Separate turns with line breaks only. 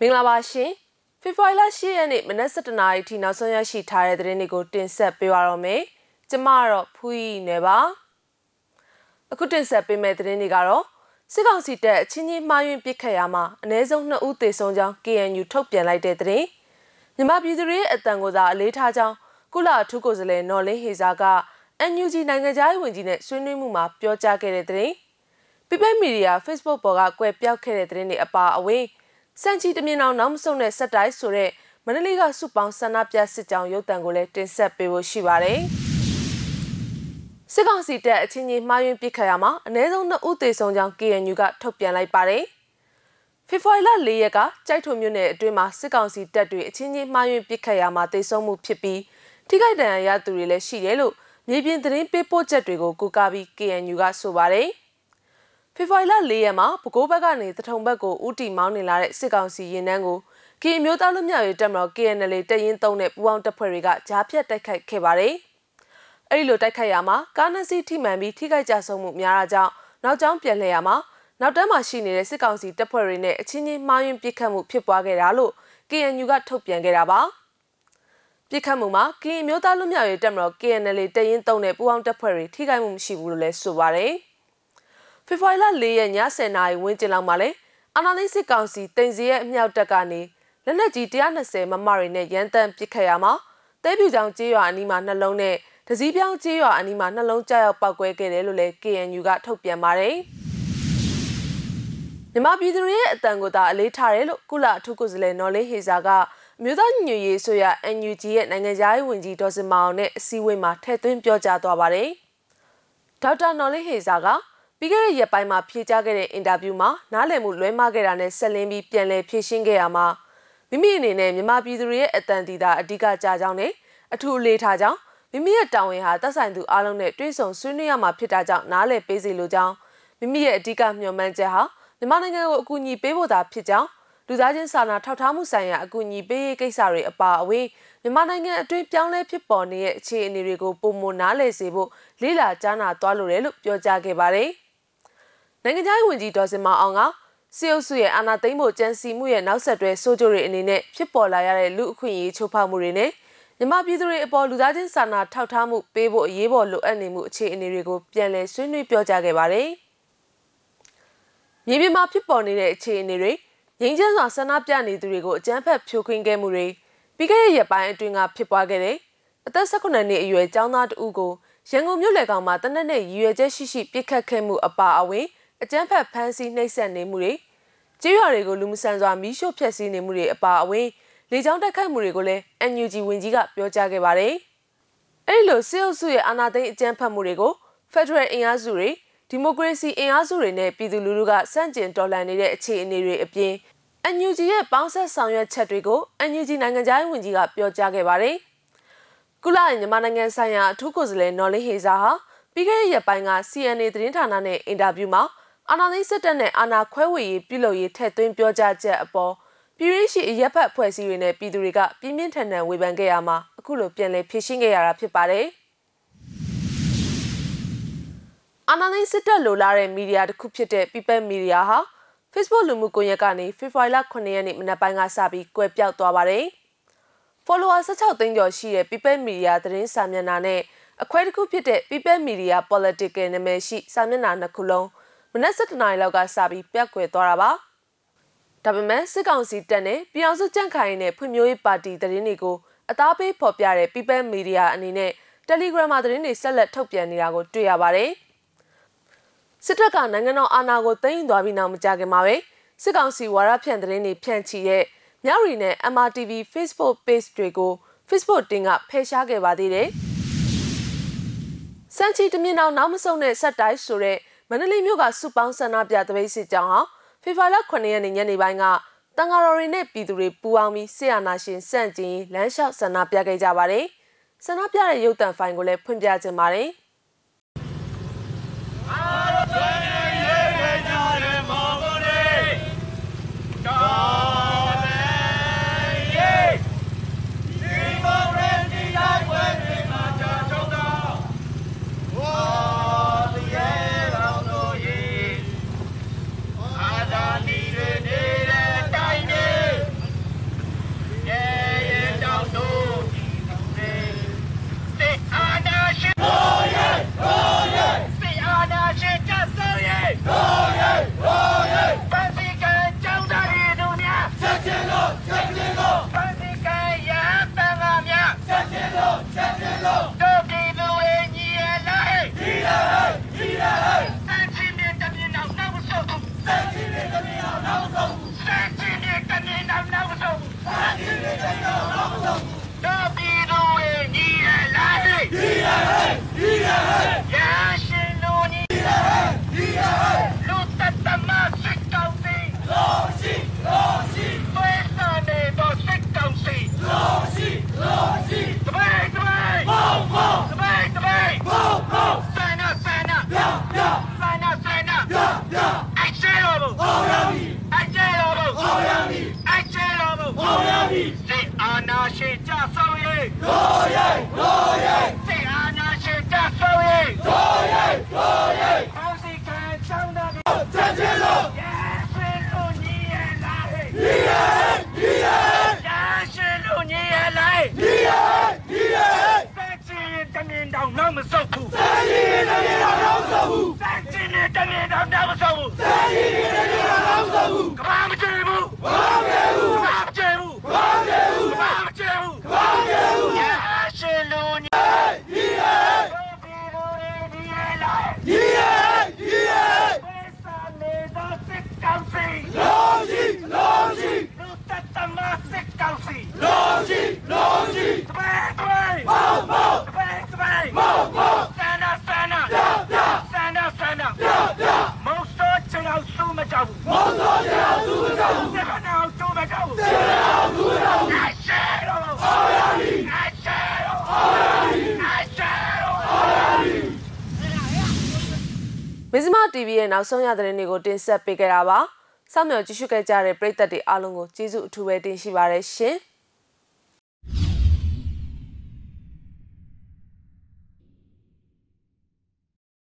မင်္ဂလာပါရှင်ဖေဖော်ဝါရီလ10ရက်နေ့မနက်7:00နာရီထိနောက်ဆုံးရရှိထားတဲ့သတင်းတွေကိုတင်ဆက်ပေးပါတော့မယ်ကျမကတော့ဖူးရီနယ်ပါအခုတင်ဆက်ပေးမယ့်သတင်းတွေကတော့စစ်ကောင်စီတပ်အချင်းချင်းမှားယွင်းပစ်ခတ်ရမှာအ ਨੇ ဆုံး2ဦးသေဆုံးကြောင်း KNU ထုတ်ပြန်လိုက်တဲ့သတင်းမြန်မာပြည်သူတွေရဲ့အတန်ကိုသာအလေးထားကြောင်းကုလအထူးကိုယ်စားလှယ်နော်လင်းဟေဇာက NUG နိုင်ငံသားရေးဝန်ကြီးနဲ့ဆွေးနွေးမှုမှာပြောကြားခဲ့တဲ့သတင်းပြပမီဒီယာ Facebook ပေါ်ကကွယ်ပြောက်ခဲ့တဲ့သတင်းတွေအပါအဝင် စံချီတမြင်အောင်နောက်မဆုံးတဲ့စက်တိုင်းဆိုတဲ့မန္တလေးကစုပေါင်းဆန္ဒပြစစ်ကြောင်းရုပ်တံကိုလည်းတင်ဆက်ပေးဖို့ရှိပါတယ်။စစ်ကောင်စီတပ်အချင်းချင်းမှားယွင်းပစ်ခတ်ရမှာအ ਨੇ ဆုံး2ဦးသေဆုံးကြောင်း KNU ကထုတ်ပြန်လိုက်ပါတယ်။ဖေဖော်ဝါရီလ၄ရက်ကကြိုက်ထုံမြို့နယ်အတွင်းမှာစစ်ကောင်စီတပ်တွေအချင်းချင်းမှားယွင်းပစ်ခတ်ရမှာသေဆုံးမှုဖြစ်ပြီးထိခိုက်ဒဏ်ရာရသူတွေလည်းရှိတယ်လို့မြေပြင်သတင်းပေးပို့ချက်တွေကိုကူကာပြီး KNU ကဆိုပါတယ်။ ဖေဖော်ဝါရီလ၄ရက်မှာပဲခူးဘက်ကနေတထုံဘက်ကိုဦးတီမောင်းနေလာတဲ့စစ်ကောင်စီရင်နှန်းကိုကီအမျိုးသားလူမျိုးရေးတပ်မတော် KNL တရင်သုံးတဲ့ပူးပေါင်းတပ်ဖွဲ့တွေကကြားဖြတ်တိုက်ခိုက်ခဲ့ပါတယ်။အဲဒီလိုတိုက်ခိုက်ရမှာကားနစီထိမှန်ပြီးထိခိုက်ကြဆုံးမှုများတာကြောင့်နောက်ကျောင်းပြန်လှည့်ရမှာနောက်တန်းမှာရှိနေတဲ့စစ်ကောင်စီတပ်ဖွဲ့တွေနဲ့အချင်းချင်းမှားယွင်းပစ်ခတ်မှုဖြစ်ပွားခဲ့တာလို့ KNU ကထုတ်ပြန်ခဲ့တာပါ။ပြစ်ခတ်မှုမှာကရင်မျိုးသားလူမျိုးရေးတပ်မတော် KNL တရင်သုံးတဲ့ပူးပေါင်းတပ်ဖွဲ့တွေထိခိုက်မှုမရှိဘူးလို့လည်းဆိုပါတယ်။ ဖေဖော်ဝါရီလ၄ရက်ည10:00နာရီဝန်းကျင်လောက်မှာလေအာနာသိစစ်ကောင်စီတင်စီရဲ့အမြောက်တပ်ကနေလက်နက်ကြီး120မမတွေနဲ့ရန်တမ်းပစ်ခတ်ရမှာတဲပြူချောင်ကျေးရွာအနီးမှာနှလုံးနဲ့တစည်းပြောင်းကျေးရွာအနီးမှာနှလုံးကြောက်ပောက်ကွဲခဲ့တယ်လို့လည်း KNU ကထုတ်ပြန်ပါတယ်မြမပြည်သူတွေရဲ့အတန်ကိုသာအလေးထားတယ်လို့ကုလအထူးကိုယ်စားလှယ်နော်လေးဟေဇာကအမျိုးသားညွရေးဆိုရ NUG ရဲ့နိုင်ငံသားရေးဝန်ကြီးဒေါ်စင်မောင်နဲ့အစည်းအဝေးမှာထည့်သွင်းပြောကြားသွားပါတယ်။ဒေါက်တာနော်လေးဟေဇာက ပြီးခဲ့တဲ့ရက်ပိုင်းမှာဖြေကြားခဲ့တဲ့အင်တာဗျူးမှာနားလည်မှုလွဲမှားခဲ့တာနဲ့ဆက်လင်းပြီးပြန်လည်ဖြေရှင်းခဲ့ရမှာမိမိအနေနဲ့မြန်မာပြည်သူတွေရဲ့အတန်တီတာအဓိကကြားကြောင်းနဲ့အထူးအလေးထားကြောင်းမိမိရဲ့တာဝန်ဟာသက်ဆိုင်သူအလုံးနဲ့တွဲဆုံဆွေးနွေးရမှာဖြစ်တာကြောင့်နားလည်ပေးစီလိုကြောင်းမိမိရဲ့အဓိကမျှော်မှန်းချက်ဟာမြန်မာနိုင်ငံကိုအကူအညီပေးဖို့သာဖြစ်ကြောင်းလူသားချင်းစာနာထောက်ထားမှုဆိုင်ရာအကူအညီပေးရေးကိစ္စတွေအပါအဝင်မြန်မာနိုင်ငံအတွင်းပြောင်းလဲဖြစ်ပေါ်နေတဲ့အခြေအနေတွေကိုပုံမနားလည်စေဖို့လေးလာကြားနာသွားလိုတယ်လို့ပြောကြားခဲ့ပါတယ်။ နိုင်ငံခြားရေးဝန်ကြီးဒေါ်စင်မအောင်ကစီအုပ်စုရဲ့အာဏာသိမ်းဖို့ကြံစီမှုရဲ့နောက်ဆက်တွဲဆိုးကျိုးတွေအနေနဲ့ဖြစ်ပေါ်လာရတဲ့လူအခွင့်အရေးချိုးဖောက်မှုတွေနဲ့မြန်မာပြည်သူတွေအပေါ်လူသားချင်းစာနာထောက်ထားမှုပေးဖို့အရေးပေါ်လိုအပ်နေမှုအခြေအနေတွေကိုပြန်လည်ဆွေးနွေးပြောကြားခဲ့ပါတယ်။မြေပြင်မှာဖြစ်ပေါ်နေတဲ့အခြေအနေတွေငြိမ်းချမ်းစွာဆန္ဒပြနေသူတွေကိုအကြမ်းဖက်ဖြိုခွင်းခဲ့မှုတွေပြီးခဲ့တဲ့ရက်ပိုင်းအတွင်းကဖြစ်ပွားခဲ့တဲ့အသက်18နှစ်အရွယ်ကျောင်းသားတဦးကိုရန်ကုန်မြို့လယ်ကောင်မှာတနက်နေ့ရည်ရွယ်ချက်ရှိရှိပြစ်ခတ်ခဲ့မှုအပါအဝင် အကြမ်းဖက်ဖမ်းဆီးနှိပ်စက်နေမှုတွေကြေးရွာတွေကိုလူမဆန်စွာမီးရှို့ဖျက်ဆီးနေမှုတွေအပါအဝင်လေကြောင်းတိုက်ခိုက်မှုတွေကိုလည်း NUG ဝန်ကြီးကပြောကြားခဲ့ပါတယ်။အဲဒီလိုစစ်အုပ်စုရဲ့အာဏာသိမ်းအကြမ်းဖက်မှုတွေကို Federal အင်အားစုတွေဒီမိုကရေစီအင်အားစုတွေနဲ့ပြည်သူလူထုကစန့်ကျင်တော်လှန်နေတဲ့အခြေအနေတွေအပြင် NUG ရဲ့ပေါင်းဆက်ဆောင်ရွက်ချက်တွေကို NUG နိုင်ငံသားရေးဝန်ကြီးကပြောကြားခဲ့ပါတယ်။ကုလရဲ့မြန်မာနိုင်ငံဆိုင်ရာအထူးကိုယ်စားလှယ်နော်လင်းဟေဇာဟာပြီးခဲ့တဲ့ရက်ပိုင်းက CNA သတင်းဌာနနဲ့အင်တာဗျူးမှာ အာဏာသိမ်းစစ်တပ်နဲ့အာဏာခွဲဝေရေးပြုလုပ်ရေးထက်သွင်းပြောကြားချက်အပေါ်ပြည်ရင်းရှိအရက်ဖက်ဖွဲ့စည်းတွေနဲ့ပြည်သူတွေကပြင်းပြင်းထန်ထန်ဝေဖန်ခဲ့ရမှာအခုလိုပြန်လည်ဖြေရှင်းခဲ့ရတာဖြစ်ပါတယ်။အာဏာသိမ်းစစ်တပ်လိုလားတဲ့မီဒီယာတစ်ခုဖြစ်တဲ့ People Media ဟာ Facebook လူမှုကွန်ရက်ကနေဖေဖော်ဝါရီလ9ရက်နေ့မနက်ပိုင်းကစပြီးကွယ်ပြောက်သွားပါတယ်။ follower 16သိန်းကျော်ရှိတဲ့ People Media သတင်းစာမျက်နှာနဲ့အခွဲတစ်ခုဖြစ်တဲ့ People Media Political နာမည်ရှိစာမျက်နှာနှစ်ခုလုံး မနက်7:00နာရီလောက်ကစပြီးပြက်ကွယ်သွားတာပါဒါပေမဲ့စစ်ကောင်စီတပ်နဲ့ပြည်အောင်စုကြန့်ခိုင်နဲ့ဖွံ့ဖြိုးရေးပါတီသတင်းတွေကိုအသားပေးဖော်ပြတဲ့ People Media အနေနဲ့ Telegram မှာသတင်းတွေဆက်လက်ထုတ်ပြန်နေတာကိုတွေ့ရပါတယ်စစ်တပ်ကနိုင်ငံတော်အာဏာကိုသိမ်းယူသွားပြီးနောက်မကြာခင်မှာပဲစစ်ကောင်စီဝါရဖြန့်သတင်းတွေဖြန့်ချီတဲ့မြရီနဲ့ MRTV Facebook page တွေကို Facebook တင်ကဖယ်ရှားခဲ့ပါသေးတယ်။စံချီတမြင်အောင်နောက်မဆုံးတဲ့ဆက်တိုက်ဆိုတဲ့ မန္တလေးမြို့ကစုပေါင်းဆန္ဒပြတပိတ်စစ်ကြောင်းဟာဖေဖော်ဝါရီ9ရက်နေ့ညနေပိုင်းကတန်ဃာတော်တွေနဲ့ပြည်သူတွေပူးပေါင်းပြီးဆီယနာရှင်စန့်ကျင်လမ်းလျှောက်ဆန္ဒပြခဲ့ကြပါတယ်။ဆန္ဒပြတဲ့ရုပ်သံဖိုင်ကိုလည်းဖွင့်ပြခြင်းပါတယ်။
တော်ပြည် သူရဲ့ညီရလားဟဲ့ညီရဟဲ့ညီရဟဲ့ရရှင်လူညီရဟဲ့ညီရဟဲ့လူတတမစစ်ကောင်းစီလောရှိလောရှိဘယ်စာနေတော့စစ်ကောင်းစီလောရှိလောရှိတပိတ်တပိတ်ဘောင်းဘောင်းတပိတ်တပိတ်ဘောင်းဘောင်းဆန္ဒဆန္ဒပြပြဆန္ဒဆန္ဒပြပြအိုက်ချေရောဘူးဟောရပြီအိုက်ချေရောဘူးဟောရပြီအိုက်ချေရောဘူးဟောရပြီစိတ်အာနာရှိကြဆောင်ရေးစေအာနာရှင်တဆောင်းရေးတော်ရေးတော်ရေးကောင်းစီခံချောင်းတော်ဒီချက်ချင်းလို့ရရှင်လူညီရလာဟဲ့ညီရညီရရရှင်လူညီရလာညီရညီရစက်ချင်တမင်တောင်နောက်မဆုတ်ဘူးစက်ချင်တမင်တောင်နောက်မဆုတ်ဘူးစက်ချင်တမင်တောင်နောက်မဆုတ်ဘူးစက်ချင်တမင်တောင်နောက်မဆုတ်ဘူးကဘာမချေဘူးဘာမချေဘူးဘာမချေဘူးဘာမချေဘူးဘာမချေဘူးဘာမချေဘူးရရှင်လူညီ ညီရညီရဝေစာနေတော့စစ်ကောင်းစီလောရှိလောရှိလူတတမ စစ်ကောင်းစီလောရှိလောရှိတပည့်တပည့်မောမောတပည့်တပည့်မောမောဆန္ဒဆန္ဒပြပြဆန္ဒဆန္ဒပြပြမောစောချေအောင်စုမကြောက်ဘူးမောစောချေအောင်စုမကြောက်ဘူးစေခဏအောင်စုမကြောက်ဘူးစေခဏအောင်စုမကြောက်ဘူးအရှဲတော့ဟောရပြီအရှဲတော့ဟောရပြီအရှဲတော့ဟောရပြီ
မဇ္ဈိမ TV ရဲ့နောက်ဆုံးရသတင်းတွေကိုတင်ဆက်ပေးကြတာပါ။ စောင့်မျှော်ကြည့်ရှုခဲ့ကြတဲ့ပရိသတ်တွေအားလုံးကိုကျေးဇူးအထူးပဲတင်ရှိပါရရှင်။